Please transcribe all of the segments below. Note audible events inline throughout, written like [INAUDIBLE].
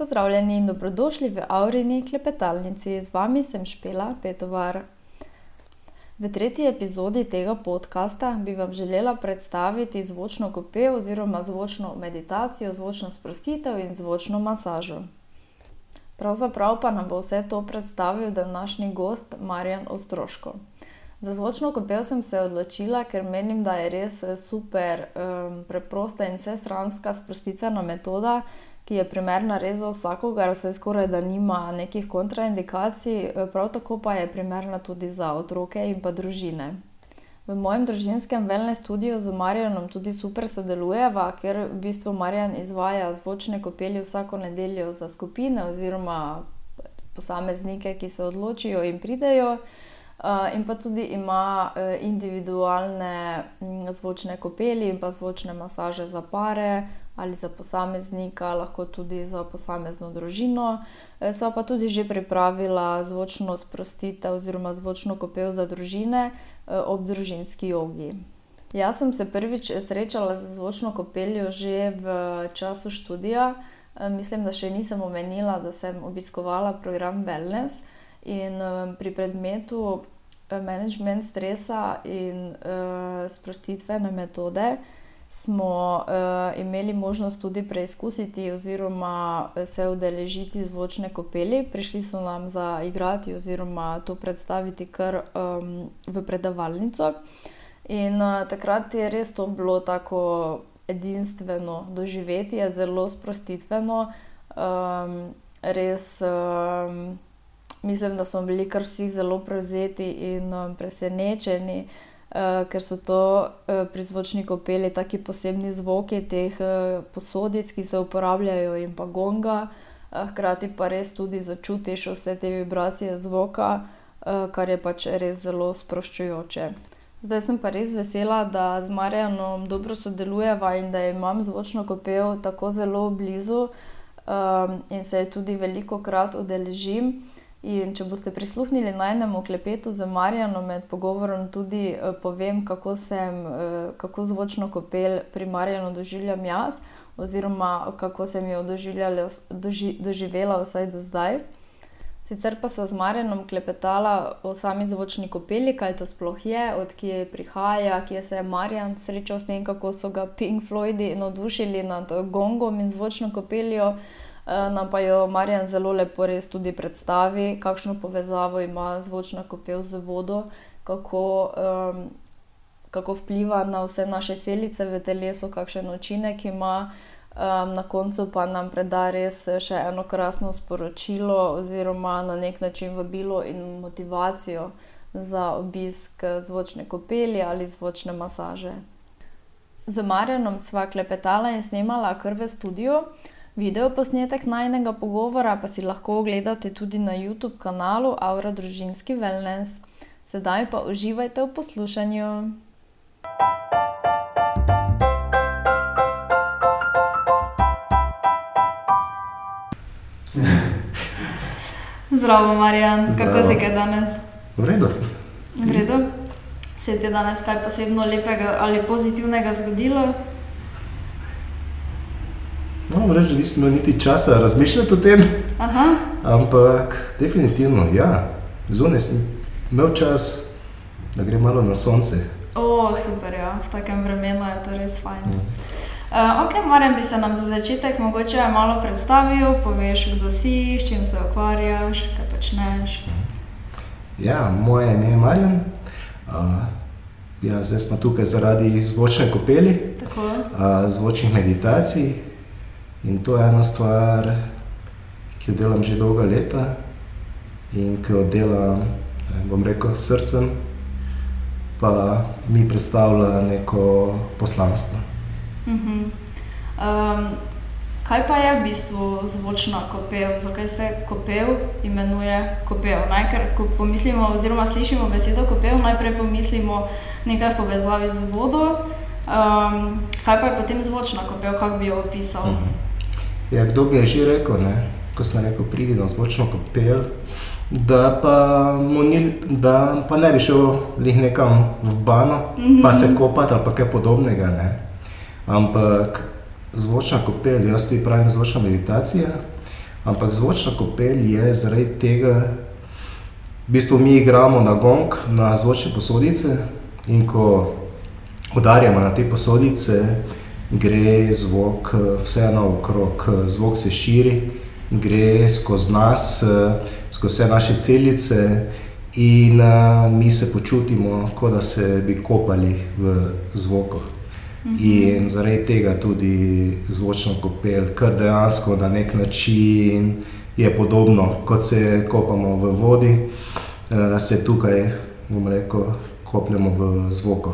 Pozdravljeni in dobrodošli v Aurini klepetalnici. Z vami sem Špela Petovar. V tretji epizodi tega podcasta bi vam želela predstaviti zvočno kopel oziroma zvočno meditacijo, zvočno sprostitev in zvočno masažo. Pravzaprav pa nam bo vse to predstavil današnji gost Marjan Ostroško. Za zvočno kopel sem se odločila, ker menim, da je res super, preprosta in vsestranska sprostitvena metoda, ki je primerna res za vsakogar, saj skorajda nima nekih kontraindikacij, prav tako pa je primerna tudi za otroke in pa družine. V mojem družinskem wellness studiu z Marjanom tudi super sodelujeva, ker v bistvu Marjan izvaja zvočne kopeli vsako nedeljo za skupine oziroma posameznike, ki se odločijo in pridejo. in pa tudi ima, individualne, zvočne kopeli in pa zvočne masaže za pare ali za posameznika, lahko tudi za posamezno družino. sva pa tudi že pripravila zvočno sprostitev oziroma zvočno kopel za družine, ob družinski jogi. Jaz sem se prvič srečala z zvočno kopeljo že v času študija. mislim, da še nisem omenila, da sem obiskovala program wellness. In, pri predmetu, Management stresa in, sprostitvene metode smo, imeli možnost tudi preizkusiti oziroma se udeležiti zvočne kopeli. Prišli so nam zaigrati oziroma to predstaviti kar, v predavalnico. In, takrat je res to bilo tako edinstveno doživetje, zelo sprostitveno. res, mislim, da smo bili kar vsi zelo prevzeti in, presenečeni, ker so to, pri zvočni kopeli taki posebni zvoki teh, posodic, ki se uporabljajo, in pa gonga. hkrati pa res tudi začutiš vse te vibracije zvoka, kar je pač res zelo sproščujoče. Zdaj sem pa res vesela, da z Marjanom dobro sodelujeva in da imam zvočno kopel tako zelo blizu, in se je tudi velikokrat udeležim. In če boste prisluhnili najinemu klepetu z Marjanom med pogovorom, tudi, povem, kako sem, kako zvočno kopel pri Marjanu doživljam jaz oziroma kako sem jo doživljala doživela vsaj do zdaj. Sicer pa sva z Marjanom klepetala o sami zvočni kopeli, kaj to sploh je, od kje prihaja, kje se je Marjan srečal s tem, kako so ga Pink Floydi navdušili nad gongom in zvočno kopeljo. Nam pa jo Marjan zelo lepo res tudi predstavi, kakšno povezavo ima zvočna kopel z vodo, kako, kako vpliva na vse naše celice v telesu, kakšen učinek ima. na koncu pa nam preda res še eno krasno sporočilo oziroma na neki način vabilo in motivacijo za obisk, zvočne kopeli ali zvočne masaže. Z Marjanom sva klepetala in snemala kar v studiu. Videoposnetek najinega pogovora pa si lahko ogledate tudi na Youtube kanalu Avra družinski wellness. Sedaj pa uživajte v poslušanju. Zdravo, Marjan. Kako si kaj danes? V redu. V redu? Se ti je danes kaj posebno lepega ali pozitivnega zgodilo? Moram reči, da nisem imel niti časa razmišljati o tem. Ampak definitivno, ja. Zunaj sem imel čas, da grem malo na sonce. super, ja. V takem vremenu je to res fajn. okej, Marjan, bi se nam za začetek mogoče malo predstavil, poveš, kdo si, s čim se ukvarjaš, kaj počneš. Ja, moje ime je Marjan. ja, zdaj smo tukaj zaradi zvočne kopeli. Tako. zvočnih meditacij. In to je ena stvar, ki jo delam že dolga leta in ke jo delam, bom rekel, s srcem. Pa mi predstavlja neko poslanstvo. kaj pa je v bistvu zvočna kopel? Zakaj se kopel imenuje kopel, ne? Ker ko pomislimo oziroma slišimo besedo kopel, najprej pomislimo nekaj v povezavi z vodo. kaj pa je potem zvočna kopel, kako bi jo opisal? Ja, kdo bi že rekel, ne, ko sem rekel: "Pridi na zvočno kopel," da pa ni, da pa ne bi šel glih nekam v bano pa se kopat ali pa kaj podobnega, ne. Ampak zvočna kopel, jaz tudi pravim zvočna meditacija, Ampak zvočna kopel je zaradi tega, v bistvu mi igramo na gong, na zvočne posodice in ko udarjamo na te posodice, gre zvok vseeno okrog, zvok se širi, gre skozi nas, skozi vse naše celice in mi se počutimo, kot da se bi kopali v zvoku. In zaradi tega tudi zvočna kopel, ker dejansko na neki način je podobno, kot se kopamo v vodi, se tukaj, bom rekel, kopljemo v zvoku.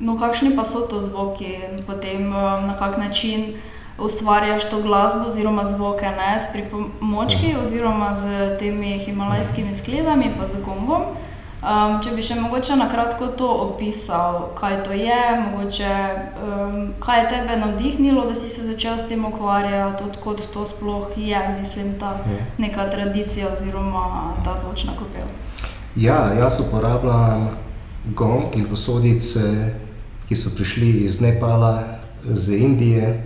No, kakšni pa so to zvoki? Potem, na kak način ustvarjaš to glasbo oziroma zvoke, ne, s pripomočki oziroma s temi himalajskimi skledami pa z gongom? če bi še mogoče na kratko to opisal, kaj to je, mogoče, kaj je tebe navdihnilo, da si se začel s tem ukvarjati, od kod to sploh je, mislim, ta neka tradicija oziroma ta zvočna kopel? Ja, jaz uporabljam gong in posodice, ki so prišli iz Nepala, iz Indije,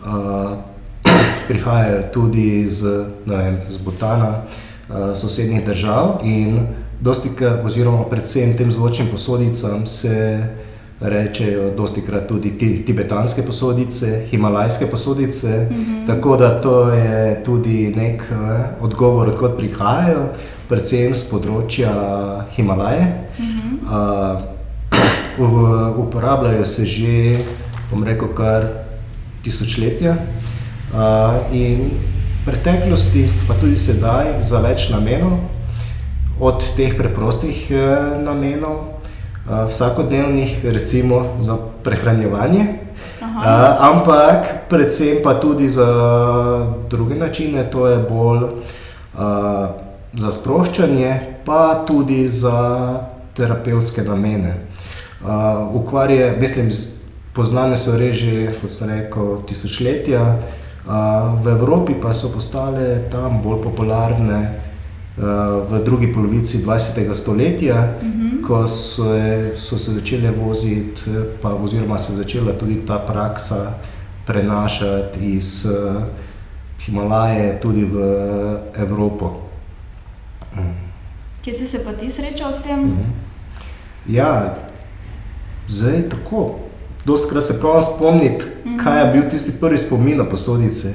[CLEARS THROAT] prihajajo tudi iz, vem, iz Butana, sosednjih držav in dostikrat oziroma predvsem tem zvočnim posodicam se rečejo dostikrat tudi tibetanske posodice, himalajske posodice, tako da to je tudi neki odgovor, od kod prihajajo, predvsem s področja Himalaje. Uporabljajo se že, bom rekel, kar tisočletja. in v preteklosti pa tudi sedaj za več namenov. Od teh preprostih, namenov, vsakodnevnih, recimo za prehranjevanje, ampak predvsem pa tudi za druge načine, to je bolj, za sproščanje pa tudi za terapevtske namene. Mislim poznane so res že, kot sem rekel, tisočletja, v Evropi pa so postale tam bolj popularne, v drugi polovici dvajsetega stoletja, ko se, so se začele voziti pa oziroma se je začela tudi ta praksa prenašati iz, Himalaje tudi v Evropo. Kje si se pa ti srečal s tem? Ja, zdaj tako, dostikrat se probam spomniti, kaj je bil tisti prvi spomin na posodice.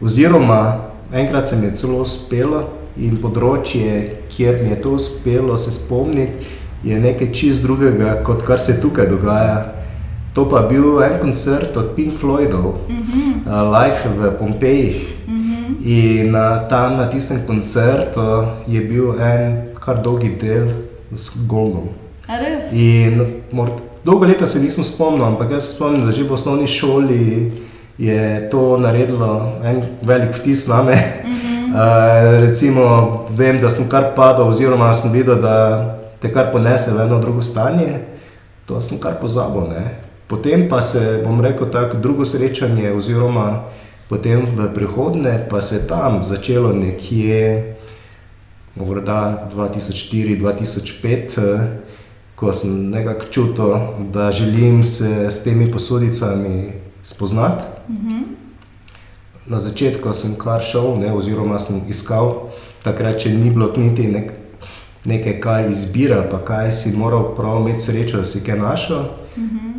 Oziroma enkrat se mi je celo uspelo in področje, kjer mi je to uspelo se spomniti, je nekaj čisto drugega, kot kar se tukaj dogaja. To pa je bil en koncert od Pink Floydov, live v Pompejih. In, tam na tistem koncertu je bil en kar dolg del z gongom. A res? dolgo leta se nisem spomnil, ampak jaz spomnim, da že v osnovni šoli je to naredilo en velik vtis na me. Mm -hmm. [LAUGHS] uh, recimo, vem, da sem kar padel, oziroma sem videl, da te kar ponese v eno drugo stanje. To sem kar pozabil. Ne? Potem pa se, bom rekel, tako drugo srečanje, oziroma potem v prihodnje, pa se je tam začelo nekje, morda 2004-2005 ko sem nekako čutil, da želim se s temi posodicami spoznati. Na začetku sem kar šel, ne, oziroma sem iskal, takrat še ni bilo niti neke kaj izbire ali pa kaj, si moral prav imeti srečo, da si kaj našel.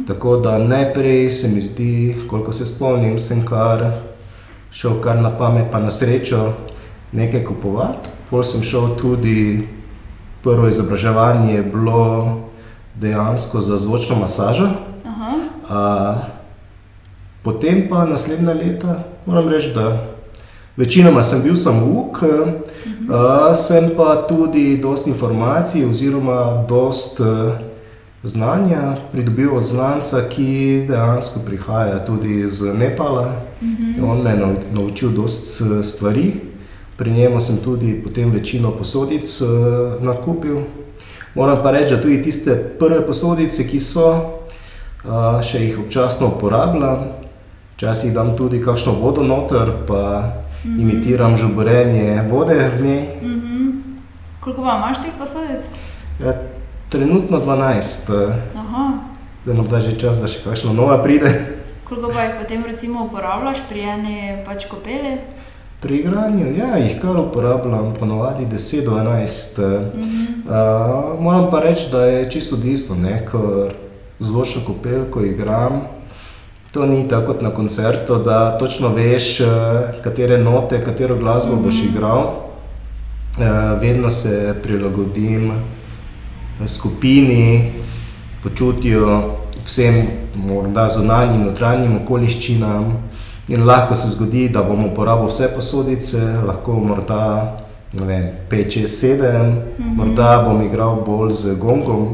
Tako da najprej se mi zdi, koliko se spomnim, sem kar šel kar na pamet pa na srečo nekaj kupovat. Pol sem šel tudi, prvo izobraževanje je bilo dejansko za zvočno masažo. potem pa naslednja leta moram reči, da večinoma sem bil samouk, sem pa tudi dosti informacij oziroma dosti, znanja pridobil od znanca, ki dejansko prihaja tudi iz Nepala. On me je naučil dosti stvari. Pri njem sem tudi potem večino posodic, nakupil. Moram pa reči, da tudi tiste prve posodice, ki so, še jih občasno uporabljam. Včasih dam tudi kakšno vodo noter pa imitiram žuborenje vode v njej. Koliko pa imaš teh posodic? Ja, trenutno dvanajst. Zdaj morda že čas, da še kakšna nova pride. Koliko pa jih potem recimo uporabljaš pri eni pač kopeli? Pri igranju ja, jih kar uporabljam, ponovadi 10 do 11. Uh, moram pa reči, da je čisto odvisno, ker zvočno kopel, ko igram, to ni tako kot na koncertu, da točno veš, eh, katere note, katero glasbo boš igral. Uh, vedno se prilagodim eh, skupini, počutju, vsem morda zunanjim, notranjim okoliščinam. In lahko se zgodi, da bom uporabil vse posodice, lahko morda 5, 6, 7, morda bom igral bolj z gongom.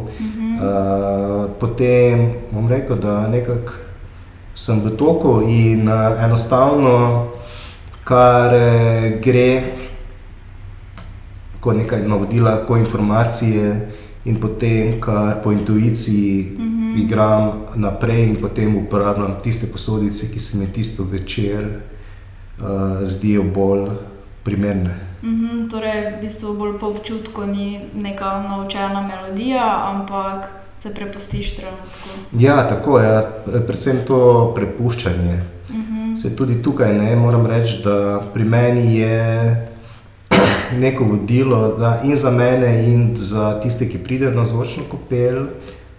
Uh, potem bom rekel, da nekako sem v toku in uh, enostavno, kar uh, gre, ko nekaj navodila, ko informacije, in potem, kar po intuiciji mm -hmm. Igram naprej, in potem uporabljam tiste posodice, ki se mi tisto večer uh, zdijo bolj primerne. Mm -hmm, torej, v bistvu bolj po občutku ni neka naučena melodija, ampak se prepustiš trenutku. Ja, tako je, ja. predvsem to prepuščanje. Mm -hmm. Se tudi tukaj ne moram reči, da pri meni je [CLEARS THROAT] neko vodilo da, in za mene, in za tiste, ki pridejo na zvočno kopel,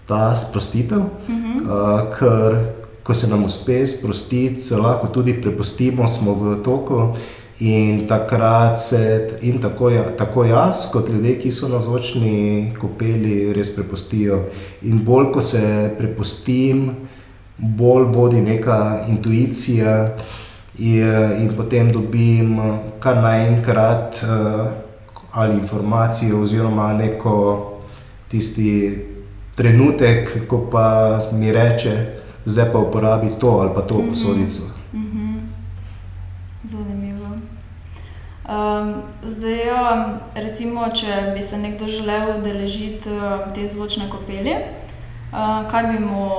ta sprostitev. Uh -huh. uh, ker ko se nam uspe sprostiti, se lahko tudi prepustimo, smo v toku. In takrat se in tako, tako jaz, kot ljudje, ki so na zvočni kopeli, res prepustijo. In bolj ko se prepustim, bolj vodi neka intuicija. In potem dobim kar naenkrat ali informacijo, oziroma neko tisti trenutek, ko pa mi reče, zdaj pa uporabi to ali pa to mm -hmm. posodico. Mm -hmm. Zanimivo. Um, zdaj, ja, recimo, če bi se nekdo želel udeležiti te zvočne kopelje kaj bi mu,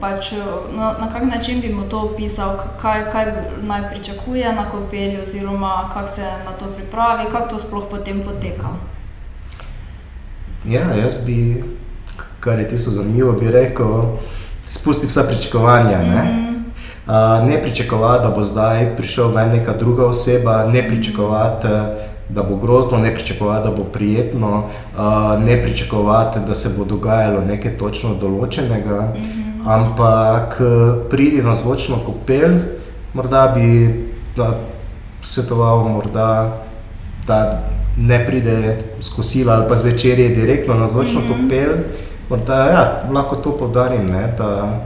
pač, na, na kak način bi mu to opisal, kaj, kaj naj pričakuje na kopelju, oziroma kako se na to pripravi, kako to sploh potem poteka. Ja, jaz bi, kar je tisto zanimivo, bi rekel, spusti vsa pričakovanja. Ne? Mm. Uh, ne pričakovati, da bo zdaj prišel neka druga oseba, ne pričakovati, da bo grozno, ne pričakovati, da bo prijetno, uh, ne pričakovati, da se bo dogajalo nekaj točno določenega, mm -hmm. ampak pridi na zvočno kopel, morda bi svetoval, morda, da ne pride skosila ali pa zvečer je direktno na zvočno mm -hmm. kopel. Morda, ja, lahko to povdarim, ne, da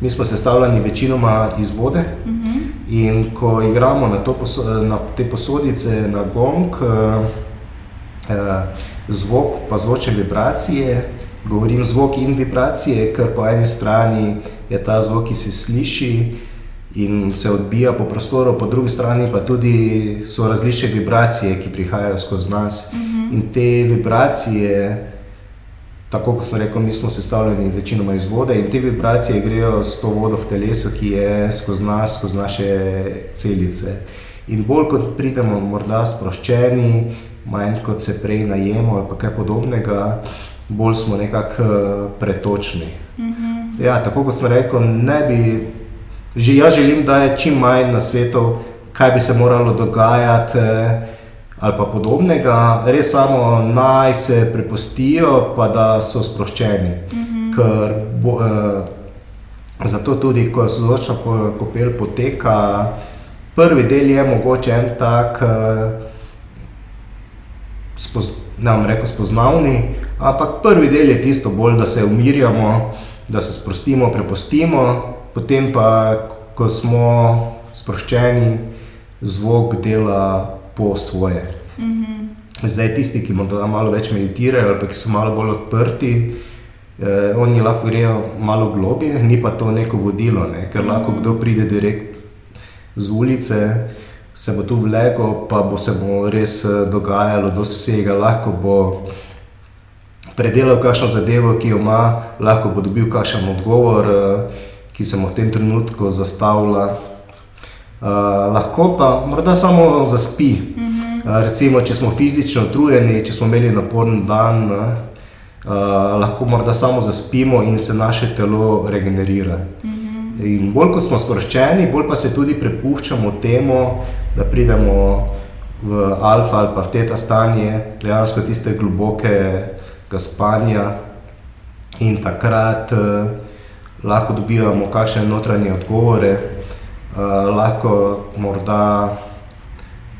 mi smo sestavljeni večinoma iz vode. Mm -hmm. In ko igramo na, poso na te posodice, na gong, eh, eh, zvok, pa zvočne vibracije, govorim zvok in vibracije, ker po eni strani je ta zvok, ki se sliši in se odbija po prostoru, po drugi strani pa tudi so različne vibracije, ki prihajajo skozi nas. Mm -hmm. In te vibracije tako kot sem rekel, mi smo sestavljeni večinoma iz vode in te vibracije grejo s to vodo v telesu, ki je skozi nas, skozi naše celice. In bolj kot pridemo, morda sproščeni, manj kot se prej najemo ali kaj podobnega, bolj smo nekako eh, pretočni. Mm -hmm. ja, tako kot sem rekel, ne bi, že jaz želim, da je čim manj na svetu, kaj bi se moralo dogajati. Eh, ali pa podobnega, res samo naj se prepustijo, pa da so sproščeni. Mm -hmm. Ker bo, eh, zato tudi, ko se zvočna kopel poteka, prvi del je mogoče en tak, eh, spoz, ne bom rekel spoznavni, ampak prvi del je tisto bolj, da se umirjamo, da se sprostimo, prepustimo, potem pa, ko smo sproščeni, zvok dela po svoje. Mm -hmm. Zdaj, tisti, ki morda malo več meditirajo, ali pa ki so malo bolj odprti, eh, oni lahko grejo malo globje, ni pa to neko vodilo, ne? ker mm -hmm. lahko kdo pride direkt z ulice. Se bo tu vlekel, pa bo se bo res eh, dogajalo, da vsega lahko bo predelal kakšno zadevo, ki jo ima, lahko bo dobil kakšen odgovor, eh, ki se mu v tem trenutku zastavlja. Uh, lahko pa morda samo zaspi. Mm -hmm. uh, recimo, če smo fizično utrujeni, če smo imeli naporen dan, uh, lahko morda samo zaspimo in se naše telo regenerira. Mm -hmm. In bolj ko smo sproščeni, bolj pa se tudi prepuščamo temu, da pridemo v alfa ali pa v teta stanje, dejansko tiste globokega spanja in takrat uh, lahko dobivamo kakšne notranje odgovore, lahko morda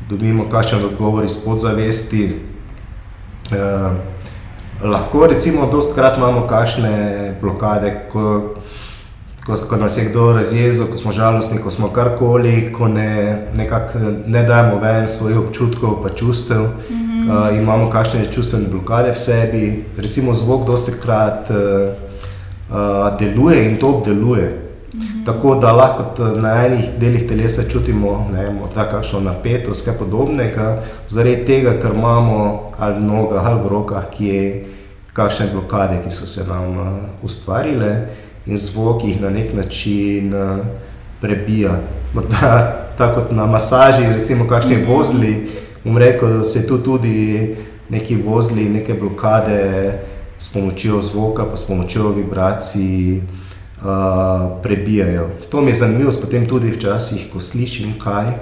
dobimo kakšen odgovor iz podzavesti. Uh, lahko recimo dostkrat imamo kakšne blokade, ko, ko, ko nas je kdo razjezil, ko smo žalostni, ko smo karkoli, ko ne, nekako ne dajemo ven svojih občutkov pa čustev mm -hmm. uh, in imamo kakšne čustvene blokade v sebi. Recimo zvok dostkrat uh, uh, deluje in to obdeluje. Tako da lahko na enih delih telesa čutimo kakšno napetost, kaj podobnega, zaradi tega, ker imamo ali v nogah ali v rokah, ki je kakšne blokade, ki so se nam uh, ustvarile in zvok jih na nek način uh, prebija. Morda [LAUGHS] tako kot na masaži, recimo kakšni mhm. vozli, bom rekel, se tu tudi neki vozli, neke blokade s pomočjo zvoka, pa s pomočjo vibracij prebijajo. To mi je zanimivo, potem tudi včasih, ko slišim kaj,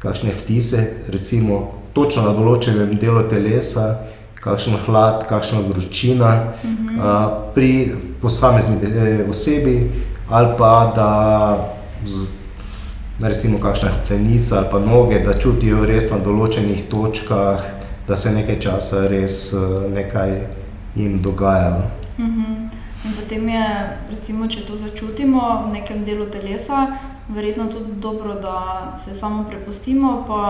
kakšne vtise, recimo točno na določenem delu telesa, kakšen hlad, kakšna vročina mm -hmm. a, pri posamezni e, osebi, ali pa da z, recimo kakšna hrbtenica ali pa noge, da čutijo res na določenih točkah, da se nekaj časa res nekaj jim dogajalo. Mm -hmm. In potem je, recimo, če to začutimo v nekem delu telesa, verjetno tudi dobro, da se samo prepustimo, pa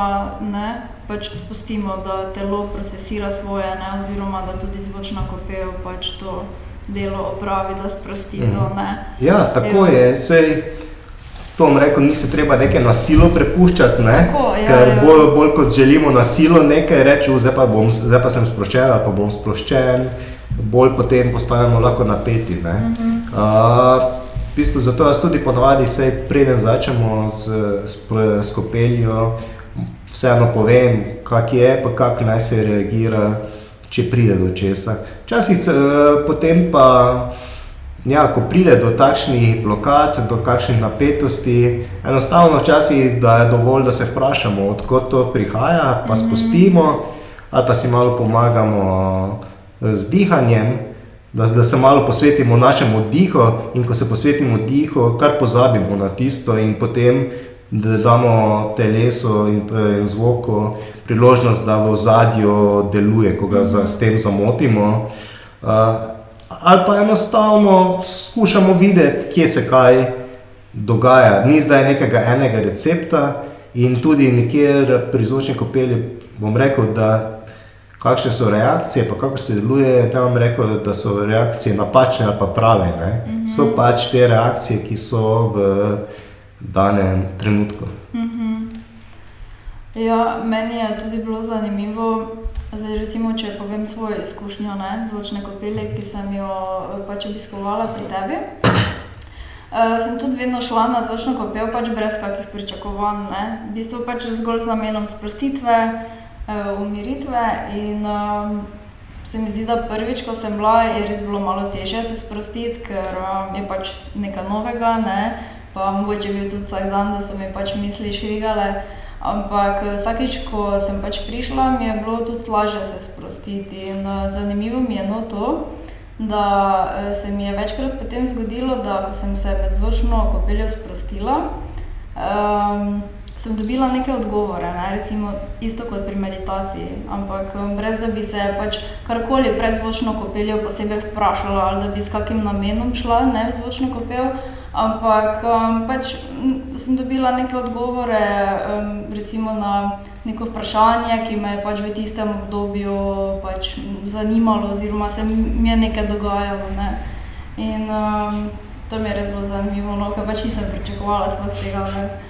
ne pač spustimo, da telo procesira svoje, ne, oziroma da tudi zvočna kopel pač to delo opravi, da sprosti to. Mhm. Ja, tako je. je. Sej, To vam rekel, ni se treba nekaj na silo prepuščati, ne? Tako, ja, ker ja. bolj, bolj kot želimo na silo nekaj reči, zdaj pa, bom, zdaj pa sem sproščen ali pa bom sproščen bolj potem postajamo lahko napeti. Uh -huh. uh, v bistvu zato jaz tudi ponovadi, preden začnemo s, s, s kopeljo, vseeno povem, kak je, pa kako naj se reagira, če pride do česa. Včasih uh, potem pa. Ja, ko pride do takšnih blokad, do takšnih napetosti, enostavno včasih je dovolj, da se vprašamo, odkot to prihaja, pa spustimo ali pa si malo pomagamo z dihanjem, da, da se malo posvetimo našemu dihu, in ko se posvetimo dihu, kar pozabimo na tisto, in potem da damo telesu in, in zvoku priložnost, da v zadju deluje, ko ga za, s tem zamotimo. Uh, ali pa enostavno skušamo videti, kje se kaj dogaja. Ni zdaj nekega enega recepta, in tudi nekjer pri zvočni kopeli bom rekel, da kakšne so reakcije, pa kako se deluje. Ne vam rekel, da so reakcije napačne ali pa prave. Mm -hmm. So pač te reakcije, ki so v danem trenutku. Mm -hmm. ja, meni je tudi bilo zanimivo. Zdaj, recimo, če povem svojo izkušnjo zvočne kopele, ki sem jo pač obiskovala pri tebi. Uh, sem tudi vedno šla na zvočno kopel, pač brez kakršnih pričakovanj, v bistvu pač zgolj z namenom sprostitve, uh, uh, umiritve. In um, se mi zdi, da prvič, ko sem bila, je res bilo malo težje se sprostiti, ker um, je pač nekaj novega, ne? pa mogoče bil tudi vsak dan, da so mi pač misli švigale. Ampak vsakeč, ko sem pač prišla, mi je bilo tudi lažje se sprostiti. In uh, zanimivo mi je no to. Da se mi je večkrat potem zgodilo, da sem se med zvočno kopeljo sprostila, um, sem dobila neke odgovore, ne? recimo isto kot pri meditaciji, ampak um, brez da bi se pač karkoli pred zvočno kopeljo posebej vprašala ali da bi s kakim namenom šla ne, v zvočno kopel. Ampak um, pač sem dobila neke odgovore, um, recimo na neko vprašanje, ki me je pač v tistem obdobju pač zanimalo, oziroma se mi je nekaj dogajalo. Ne. In um, to mi je res bilo zanimivo, no, ker pač nisem pričakovala sploh tega. Ne.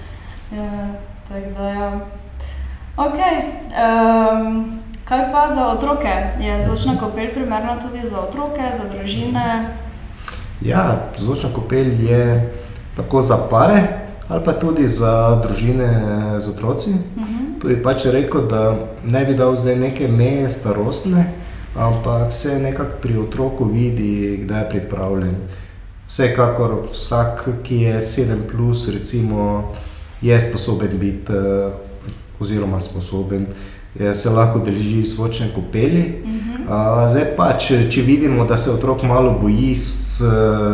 Ja, tako da, ja. Okay. Um, kaj pa za otroke? Je zvočna kopel primerna tudi za otroke, za družine? Ja, zvočna kopel je tako za pare, ali pa tudi za družine z otroci. Uh. -huh. Tu je pač rekel, da ne bi dal zdaj neke meje starostne, ampak se nekako pri otroku vidi, kdaj je pripravljen. vsekakor vsak, ki je 7, plus, recimo, je sposoben biti, uh, oziroma sposoben. Se lahko drži zvočne kopeli. Uh -huh. uh, zdaj pa, če, če vidimo, da se otrok malo boji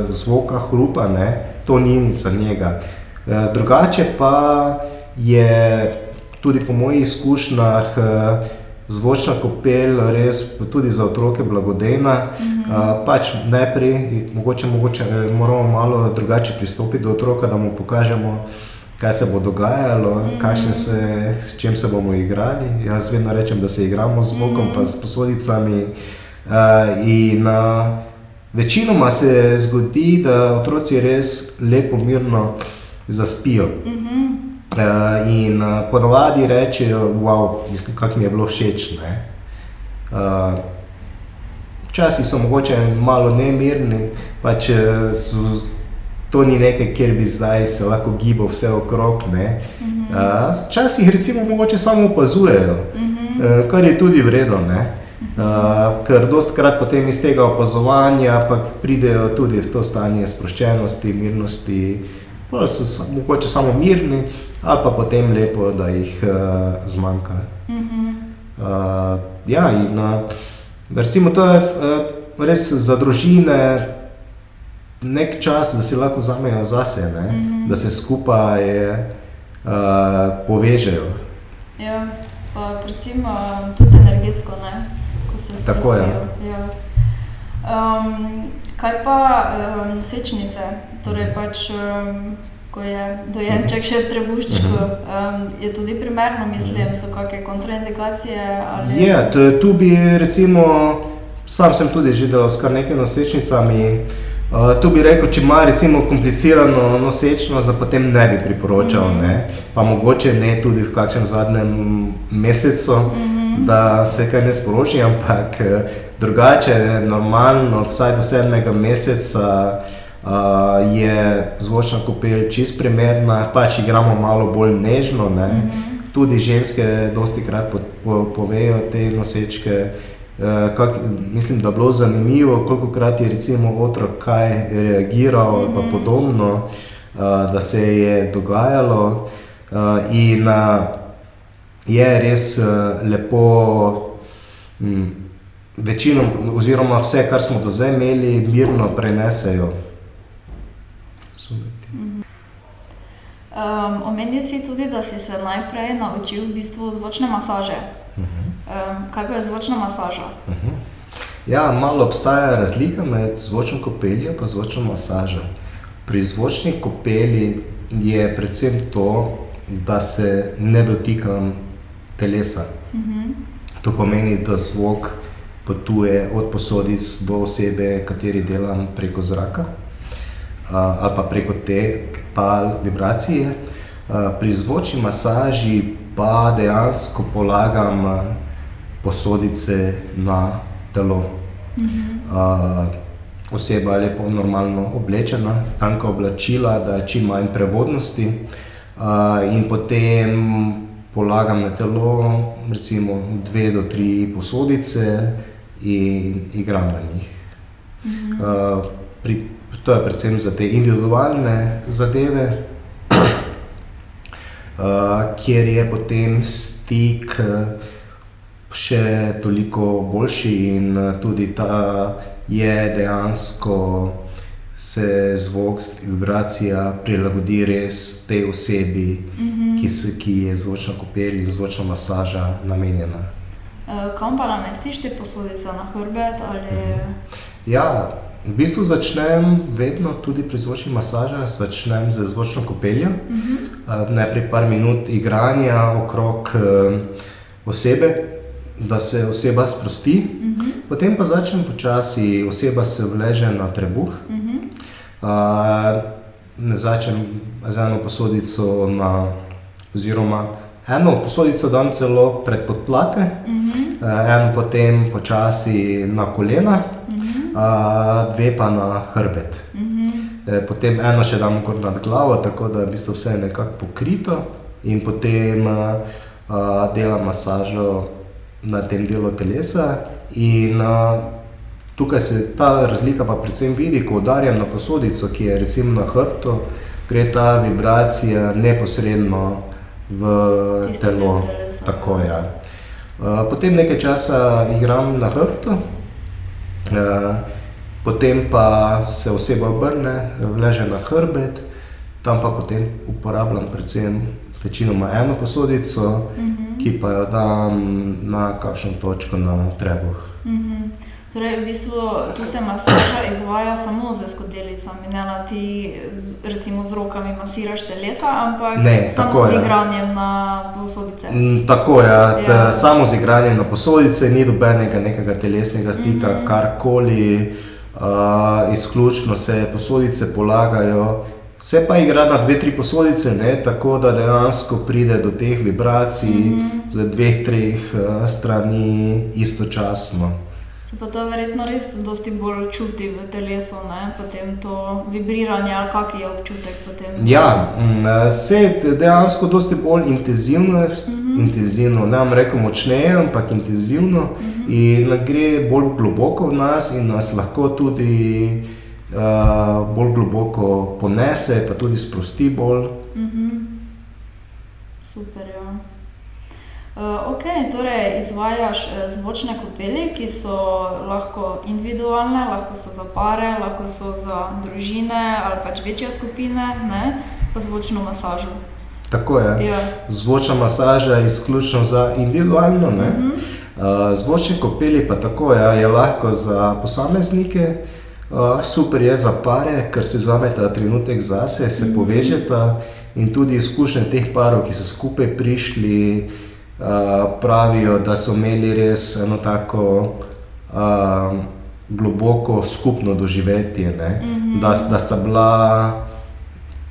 zvoka hrupa, ne, to ni nič za njega. Uh, drugače pa je tudi po mojih izkušnjah zvočna kopel res tudi za otroke blagodejna. -huh. uh, pač najprej mogoče, mogoče, moramo malo drugače pristopiti do otroka, da mu pokažemo kaj se bo dogajalo, mm -hmm. se, s čim se bomo igrali. Jaz vedno rečem, da se igramo z vokom, mm pa s posodicami. Uh, in uh, večinoma se zgodi, da otroci res lepo, mirno zaspijo. Mm -hmm. uh, in uh, ponovadi rečejo, wow, kako mi je bilo všeč. Včasih uh, so mogoče malo nemirni, pač z, to ni nekaj, kjer bi zdaj se lahko gibal vse okrog. Včasih uh, recimo mogoče samo opazujejo, uh -huh. uh, kar je tudi vredno. Uh, ker dosta krat potem iz tega opazovanja pridejo tudi v to stanje sproščenosti, mirnosti, pa so mogoče samo mirni, ali pa potem lepo, da jih uh, zmanjka. Uh -huh. uh, ja, in uh, recimo to je uh, res za družine nek čas, da si lahko vzamejo zase, mm -hmm. da se skupaj uh, povežejo. Ja, pa predvsem uh, tudi energetsko, ne? ko se sprostijo. Tako je. Ja. Um, kaj pa um, nosečnice, torej pač, um, ko je dojenček še v trebuščku, um, je tudi primerno, mislim, so kakšne kontraindikacije? Ali... Je, tu bi recimo, sam sem tudi že delal s kar nekaj nosečnicami, Uh, tu bi rekel, če ima recimo komplicirano nosečno, da potem ne bi priporočal, mm -hmm. ne? pa mogoče ne tudi v kakšnem zadnjem mesecu, mm -hmm. da se kaj ne sporoči, ampak eh, drugače, normalno, vsaj do sedmega meseca uh, je zvočna kopel čist primerna, pač igramo malo bolj nežno. Ne? Mm -hmm. Tudi ženske dosti krat po, po, povejo te nosečke. Eh, kak, mislim, da je bilo zanimivo, koliko krat je recimo otrok kaj reagiral in mm -hmm. podobno, uh, da se je dogajalo. Uh, in je res lepo, um, večino, oziroma vse, kar smo do zdaj imeli, mirno prenesejo. Um, omenil si tudi, da si se najprej naučil v bistvu zvočne masaže. Uh -huh. Kaj pa je zvočna masaža? Uh mhm. -huh. Ja, malo obstaja razlika med zvočno kopeljo in zvočno masažo. Pri zvočni kopeli je predvsem to, da se ne dotikam telesa. Uh mhm. -huh. To pomeni, da zvok potuje od posodic do osebe, kateri delam preko zraka ali pa preko te tal vibracije. Pri zvočni masaži pa dejansko polagam. Uh, posodice na telo. Uh, oseba je lepo, normalno oblečena, tanka oblačila, da je čim manj prevodnosti, uh, in potem polagam na telo, recimo dve do tri posodice in igram na njih. Uh, pri, to je predvsem za te individualne zadeve, [CLEARS THROAT] uh, kjer je potem stik. Uh, še toliko boljši, in eh, tudi ta je dejansko se zvok, vibracija prilagodi res tej osebi, mm -hmm. ki, se, ki je zvočno kopel in zvočna masaža namenjena. Uh, kam pa namestiš te posodice na hrbet? Ali... Mm -hmm. Ja, v bistvu začnem vedno tudi pri zvočni masaži, začnem z zvočno kopeljo. Mm -hmm. uh, najprej par minut igranja okrog uh, osebe, da se oseba sprosti, uh. -huh. potem pa začne počasi, oseba se vleže na trebuh. Uh -huh. uh, ne začnem z eno posodico, na, oziroma eno posodico dam celo pred podplate, uh -huh. uh, eno potem počasi na kolena, uh -huh. uh, dve pa na hrbet. Uh -huh. Potem eno še dam kar nad glavo, tako da je v bistvu vse nekako pokrito, in potem uh, delam masažo na tem delu telesa. In uh, Tukaj se ta razlika pa predvsem vidi, ko udarjam na posodico, ki je recimo na hrbtu, gre ta vibracija neposredno v Tisti telo. Tako, ja. Uh, Potem nekaj časa igram na hrbtu, uh, potem pa se oseba obrne, leže na hrbet, tam pa potem uporabljam predvsem večinoma eno posodico, Mhm. ki pa jo dam na kakšno točko na trebuh. Mhm. Torej, v bistvu tu se masaža izvaja samo z skodelicami, ne na ti, recimo z rokami masiraš telesa, ampak Ne, samo z je. igranjem na posodice. Mm, Tako je, ja, samo z igranjem na posodice, ni dobenega nekega telesnega stika, Mhm. karkoli, uh, izključno se posodice polagajo. Se pa igra na dve, tri posodice, ne, tako da dejansko pride do teh vibracij Mhm. z dveh, treh uh, strani istočasno. Se pa to verjetno res dosti bolj čuti v telesu, ne? potem to vibriranje ali kak je občutek potem. Ja, mm, se je dejansko dosti bolj intenzivno, Mhm. intenzivno, ne bom rekel močneje, ampak intenzivno Mhm. in gre bolj globoko v nas in nas lahko tudi uh, bolj globoko ponese, pa tudi sprosti bolj. Mhm. Super, ja. Uh, ok, torej izvajaš eh, zvočne kopeli, ki so lahko individualne, lahko so za pare, lahko so za družine ali pač večje skupine, ne? pa zvočno masažo. Tako je. Ja. Zvočna masaža je izključno za individualno, ne? Mhm. Uh, zvočne kopeli pa tako ja, je lahko za posameznike, uh, super je za pare, ker se vzameta trenutek zase, se Mhm. povežeta in tudi izkušnje teh parov, ki so skupaj prišli, uh, pravijo, da so imeli res eno tako uh, globoko skupno doživetje, ne? Mhm. da, da sta bila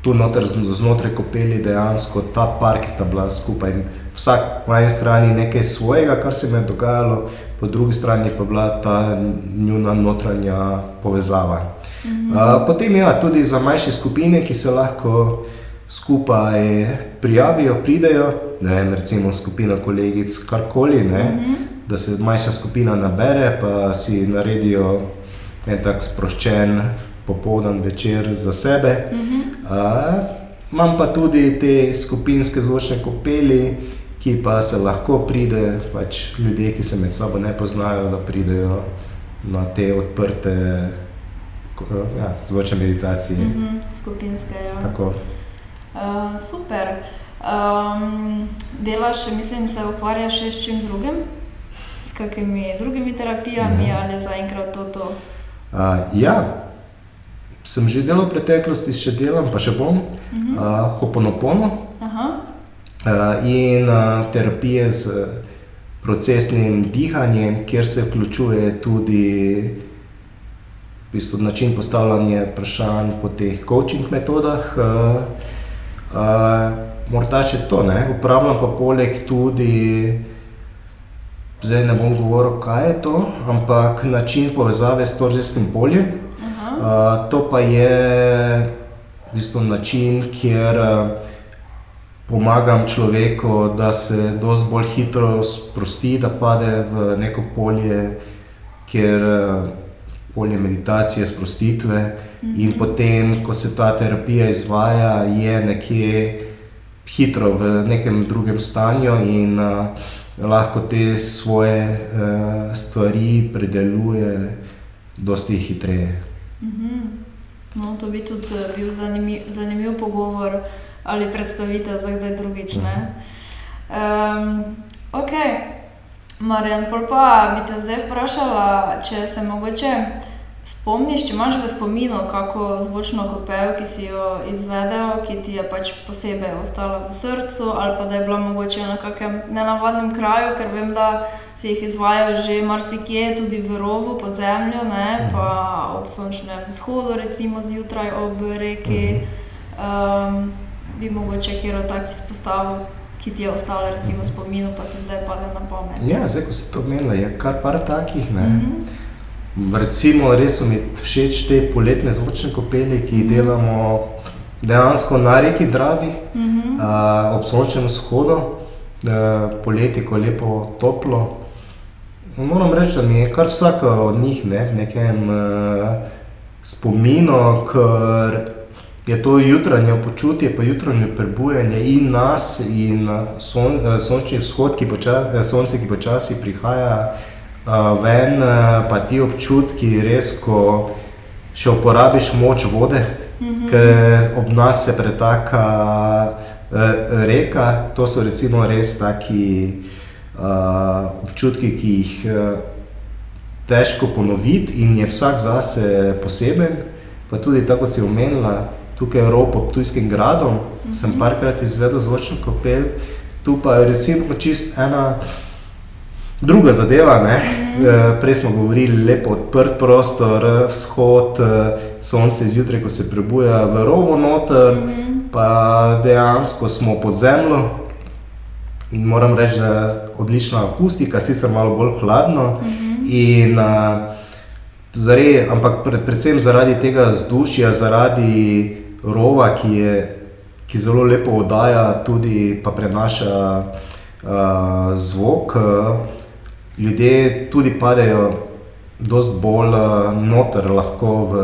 tu noter zn- znotraj kopeli dejansko ta par, ki sta bila skupaj. In Vsak po eni strani nekaj svojega, kar se mi je dogajalo, po drugi strani pa bila ta njuna notranja povezava. Uh, potem ja, tudi za manjše skupine, ki se lahko skupaj prijavijo, pridejo, ne vem, recimo skupina kolegic, karkoli, ne, da se manjša skupina nabere, pa si naredijo en tak sproščen popoldan večer za sebe. Uh, imam pa tudi te skupinske zvočne kopeli, ki pa se lahko pride, pač ljudje, ki se med sabo ne poznajo, da pridejo na te odprte ja, zvočne meditacije. Mhm. Skupinske, ja. Tako. Uh, super. Um, delaš, mislim, se ukvarjaš še s čim drugim? S kakimi drugimi terapijami Mhm. ali zaenkrat to? to? Uh, ja, sem že delal v preteklosti, še delam, pa še bom, Mhm. uh, hoponopono in uh, terapije z procesnim dihanjem, kjer se vključuje tudi v bistvu, način postavljanja vprašanj po teh coaching metodah. Uh, morda še to, ne? uporabljam pa poleg tudi. Zdaj ne bom govoril, kaj je to, ampak način povezave s torzijskim poljem. Uh, to pa je v bistvu način, kjer uh, pomagam človeku, da se dosti bolj hitro sprosti, da pade v neko polje, kjer uh, polje meditacije, sprostitve. In potem, ko se ta terapija izvaja, je nekje hitro v nekem drugem stanju in uh, lahko te svoje uh, stvari predeluje dosti hitreje. Mhm. No, to bi tudi eh, bil zanimiv, zanimiv pogovor ali predstavitev za kdaj drugič. ne. Um, ok, Marjan, pa bi te zdaj vprašala, če se mogoče spomniš, če imaš v spominu kako zvočno kopel, ki si jo izvedel, ki ti je pač posebej ostala v srcu, ali pa da je bila mogoče na kakem nenavadnem kraju, ker vem, da si jih izvajal že marsikje, tudi v rovu pod zemljo, ne, pa ob sončnem vzhodu, recimo zjutraj ob reki. Um, bi mogoče kjer takih izpostavil, ki ti je ostala recimo spominu, pa ti zdaj pade na pamet. Ja, zdaj, ko si to omenila, je kar par takih. Ne? Mhm. Recimo, res so mi všeč te poletne zvočne kopeli, ki jih delamo dejansko na reki Dravi, Mhm. uh, ob sončnem vzhodu, uh, poleti, ko je lepo toplo. moram reči, da mi je kar vsaka od njih ne, v nekem uh, spominu, ker je to jutranje počutje, pa jutranje prebujanje in nas, in son, sončni vzhod, ki poča, sonce, ki počasi prihaja ven, pa ti občutki, res, ko še uporabiš moč vode, mm -hmm. ker ob nas se pretaka reka, to so recimo res taki uh, občutki, ki jih težko ponoviti in je vsak zase poseben, pa tudi tako, kot si omenila tukaj je rop pod Tujskim gradom, mm -hmm. sem parkrat izvedel zvočno kopel, tu pa je recimo čist ena druga zadeva. Mm -hmm. Prej smo govorili lepo odprt prostor, vzhod, eh, sonce zjutraj, ko se prebuja v rovo noter, mm -hmm. pa dejansko smo pod zemljo. In moram reči, da je odlična akustika, sicer malo bolj hladno. Mm -hmm. in, uh, zare, ampak predvsem zaradi tega vzdušja, zaradi rova, ki, je, ki zelo lepo oddaja, tudi pa prenaša uh, zvok. Ljudje tudi padejo precej bolj uh, noter lahko v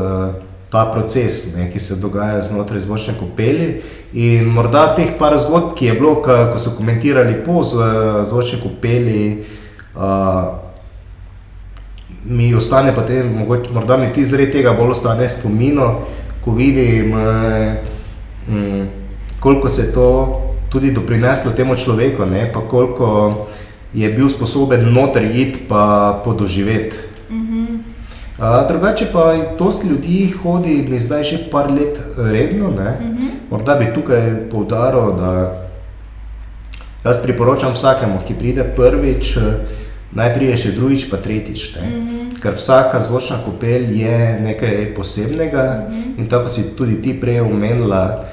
ta proces, ne, ki se dogaja znotraj zvočne kopeli. In morda teh par zgodb, ki je bilo, ko so komentirali po zvočni kopeli. Uh, Mi ostane potem, morda mi ti zaradi tega bolj ostane spomino, ko vidim, mm, koliko se to tudi doprineslo temu človeku, ne, pa koliko je bil sposoben noter iti pa podoživeti. Mm -hmm. Drugače pa dosti ljudi hodi, mi zdaj že par let redno. Mm -hmm. Morda bi tukaj poudaril, da jaz priporočam vsakemu, ki pride prvič, najprej še drugič, pa tretjič. Mm -hmm ker vsaka zvočna kopel je nekaj posebnega. Mm -hmm. In tako si tudi ti prej omenila,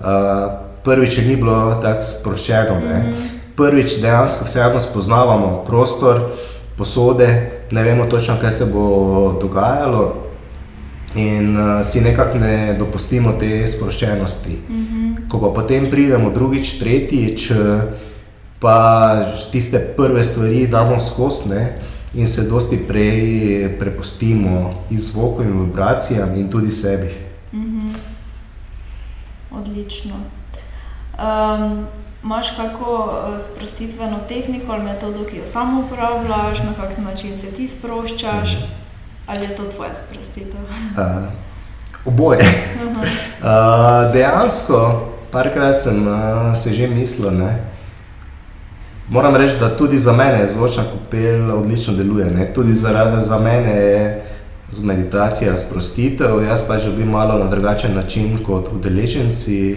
uh, prvič ni bilo tako sproščeno. Mm -hmm. Prvič dejansko vseeno spoznavamo prostor, posode, ne vemo točno, kaj se bo dogajalo. In uh, si nekako ne dopustimo te sproščenosti. Mm -hmm. Ko pa potem pridemo drugič, tretjič, pa tiste prve stvari damo skozi, in se dosti prej prepustimo zvoku in vibracijam in tudi sebi. Mm -hmm. Odlično. Um, Máš kako eh, sprostitveno tehniko ali metodo, ki jo samo uporabljaš, na kak način se ti sproščaš, mhm. ali je to tvoja sprostitev? Uh, oboje. Uh -huh. uh, dejansko, parkrat sem uh, se že mislil, ne, Moram reči, da tudi za mene zvočna kopel odlično deluje. Ne? Tudi za, za mene je meditacija sprostitev, jaz pa živim malo na drugačen način kot udeleženci.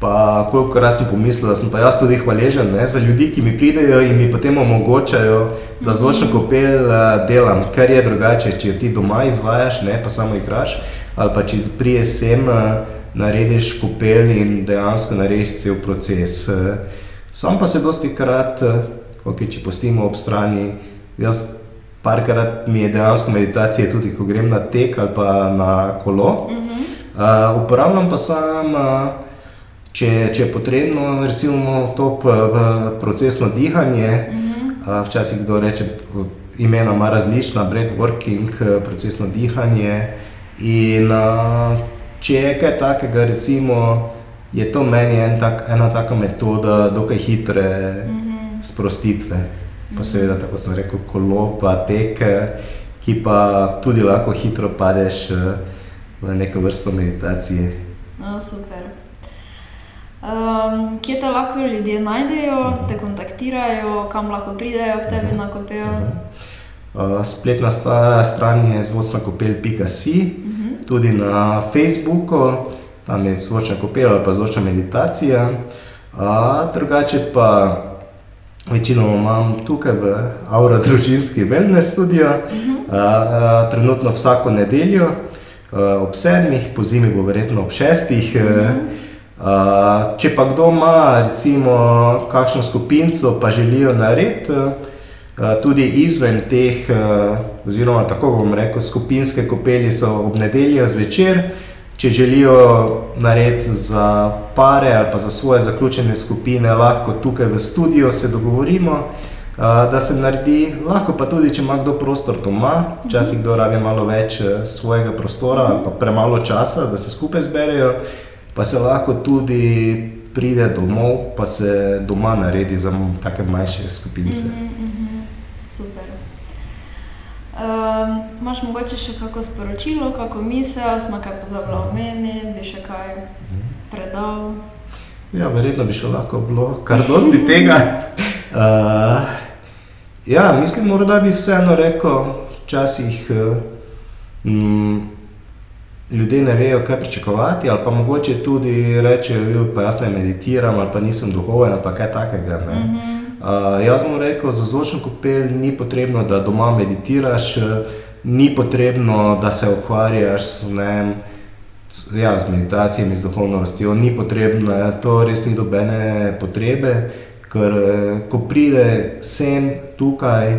Pa, koliko raz sem pomislil, da sem pa jaz tudi hvaležen ne, za ljudi, ki mi pridejo in mi potem omogočajo, da zvočno kopel uh, delam, ker je drugače, če ti doma izvajaš, ne pa samo igraš, ali pa če priješ sem, uh, narediš kopel in dejansko narediš cel proces. Uh, Sam pa se dosti krat, eh, okay, če postimo ob strani, jaz parkrat mi je dejansko meditacija, tudi ko grem na tek ali pa na kolo. Mm -hmm. uh, uporabljam pa sam, uh, če, če je potrebno, recimo to procesno dihanje. Mm -hmm. uh, včasih kdo reče, imena ima različna, breathworking, procesno dihanje. In uh, če je kaj takega, recimo je to meni en tak, ena taka metoda, dokaj hitre mm -hmm. sprostitve. Pa mhm. seveda, tako sem rekel, kolo, pa tek, ki pa tudi lahko hitro padeš eh, v neko vrsto meditacije. No, super. Um, kje te lahko ljudje najdejo, uh -huh. te kontaktirajo, kam lahko pridejo k tebi uh -huh. na kopel? Uh -huh. uh, spletna stran je zvocnakopel.com, uh -huh. tudi na Facebooku tam je zvočna kopela ali pa zvočna meditacija. A, drugače pa večinoma imam tukaj v Aura družinski wellness studio, a, a, trenutno vsako nedeljo a, ob sedmih, po zimi bo verjetno ob šestih. A, če pa kdo ima recimo kakšno skupinco, pa želijo narediti tudi izven teh, oziroma tako bom rekel, skupinske kopeli so ob nedeljo zvečer, če želijo narediti za pare ali pa za svoje zaključene skupine, lahko tukaj v studiu se dogovorimo, da se naredi, lahko pa tudi, če ima kdo prostor doma, včasih kdo rabi malo več svojega prostora ali pa premalo časa, da se skupaj zberejo, pa se lahko tudi pride domov, pa se doma naredi za take manjše skupince. Mm -hmm, super. Máš mogoče še kako sporočilo, kako misel, smo kaj pozabili omeniti, bi še kaj predal? Ja, verjetno bi še lahko bilo kar dosti tega. Uh, [LAUGHS] ja, mislim, morda bi vseeno rekel, včasih um, ljudje ne vejo, kaj pričakovati, ali pa mogoče tudi rečejo, pa jaz ne meditiram, ali pa nisem duhoven, ali pa kaj takega. Mm -hmm. uh, jaz bom rekel, za zvočno kopel ni potrebno, da doma meditiraš, ni potrebno, da se ukvarjaš z, ne, ja, z meditacijami, z duhovnostjo, ni potrebno, to res ni dobene potrebe, ker ko pride sem tukaj,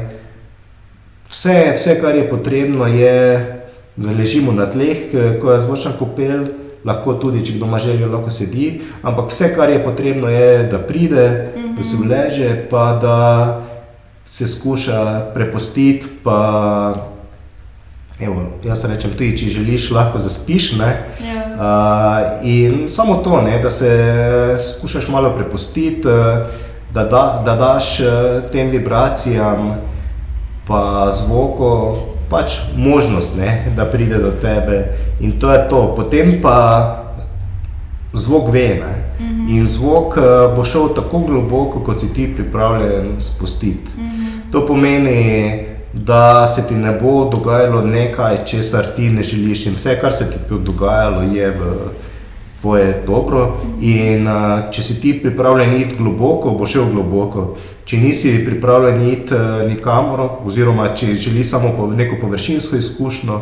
vse, vse kar je potrebno, je da ležimo na tleh, ko je zvočna kopel, lahko tudi, če kdo ima željo, lahko sedi. Ampak vse, kar je potrebno, je, da pride, mm -hmm. da se vleže, pa da se skuša prepustiti. Pa, evo, jaz rečem, tudi če želiš, lahko zaspiš. Yeah. Ja. Uh, in samo to, ne, da se skušaš malo prepustiti, da, da, da daš tem vibracijam, pa zvoku pač možnost, ne, da pride do tebe in to je to. Potem pa zvok ve. Ne, mm -hmm. In zvok uh, bo šel tako globoko, kot si ti pripravljen spustiti. Mm -hmm. To pomeni, da se ti ne bo dogajalo nekaj, česar ti ne želiš. In vse, kar se ti bo dogajalo, je v tvoje dobro. In uh, če si ti pripravljen iti globoko, bo šel globoko. Če nisi pripravljen iti uh, nikamor, oziroma če želiš samo neko površinsko izkušnjo,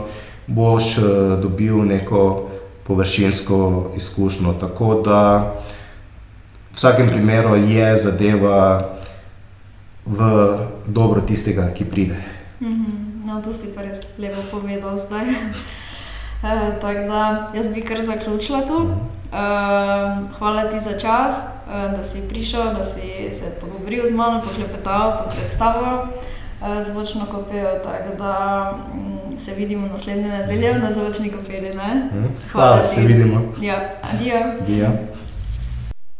boš uh, dobil neko površinsko izkušnjo. Tako da v vsakem primeru je zadeva v dobro tistega, ki pride. Mm -hmm. No, to si pa res lepo povedal zdaj. Uh, [LAUGHS] tako da jaz bi kar zaključila tu. Uh, hvala ti za čas, uh, da si prišel, da si se pogovoril z mano, poklepetal, pa predstavil zvočno kopijo. Tako da um, se vidimo naslednje nedelje na zvočni kopiji. Mhm. Hvala, hvala se vidimo. Ja, adijo. adijo.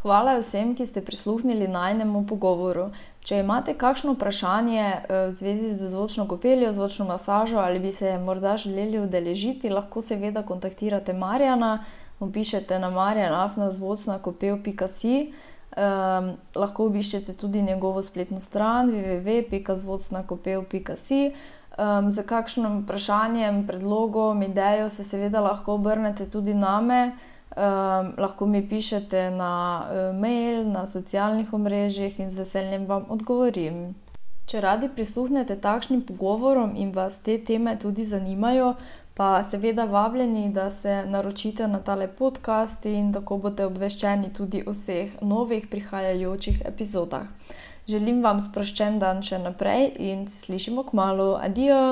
Hvala vsem, ki ste prisluhnili najnemu pogovoru. Če imate kakšno vprašanje eh, v zvezi z zvočno kopeljo, zvočno masažo ali bi se morda želeli udeležiti, lahko seveda kontaktirate Marjana, opišete na marjanafnazvocnakopel.si. Um, ehm, lahko obiščete tudi njegovo spletno stran www.zvocnakopel.si. Um, ehm, za kakšnim vprašanjem, predlogom, idejo se seveda lahko obrnete tudi name. Um, lahko mi pišete na uh, mail, na socialnih omrežjih in z veseljem vam odgovorim. Če radi prisluhnete takšnim pogovorom in vas te teme tudi zanimajo, pa seveda vabljeni, da se naročite na tale podcast in tako boste obveščeni tudi o vseh novih prihajajočih epizodah. Želim vam sproščen dan še naprej in se slišimo k malu. Adijo!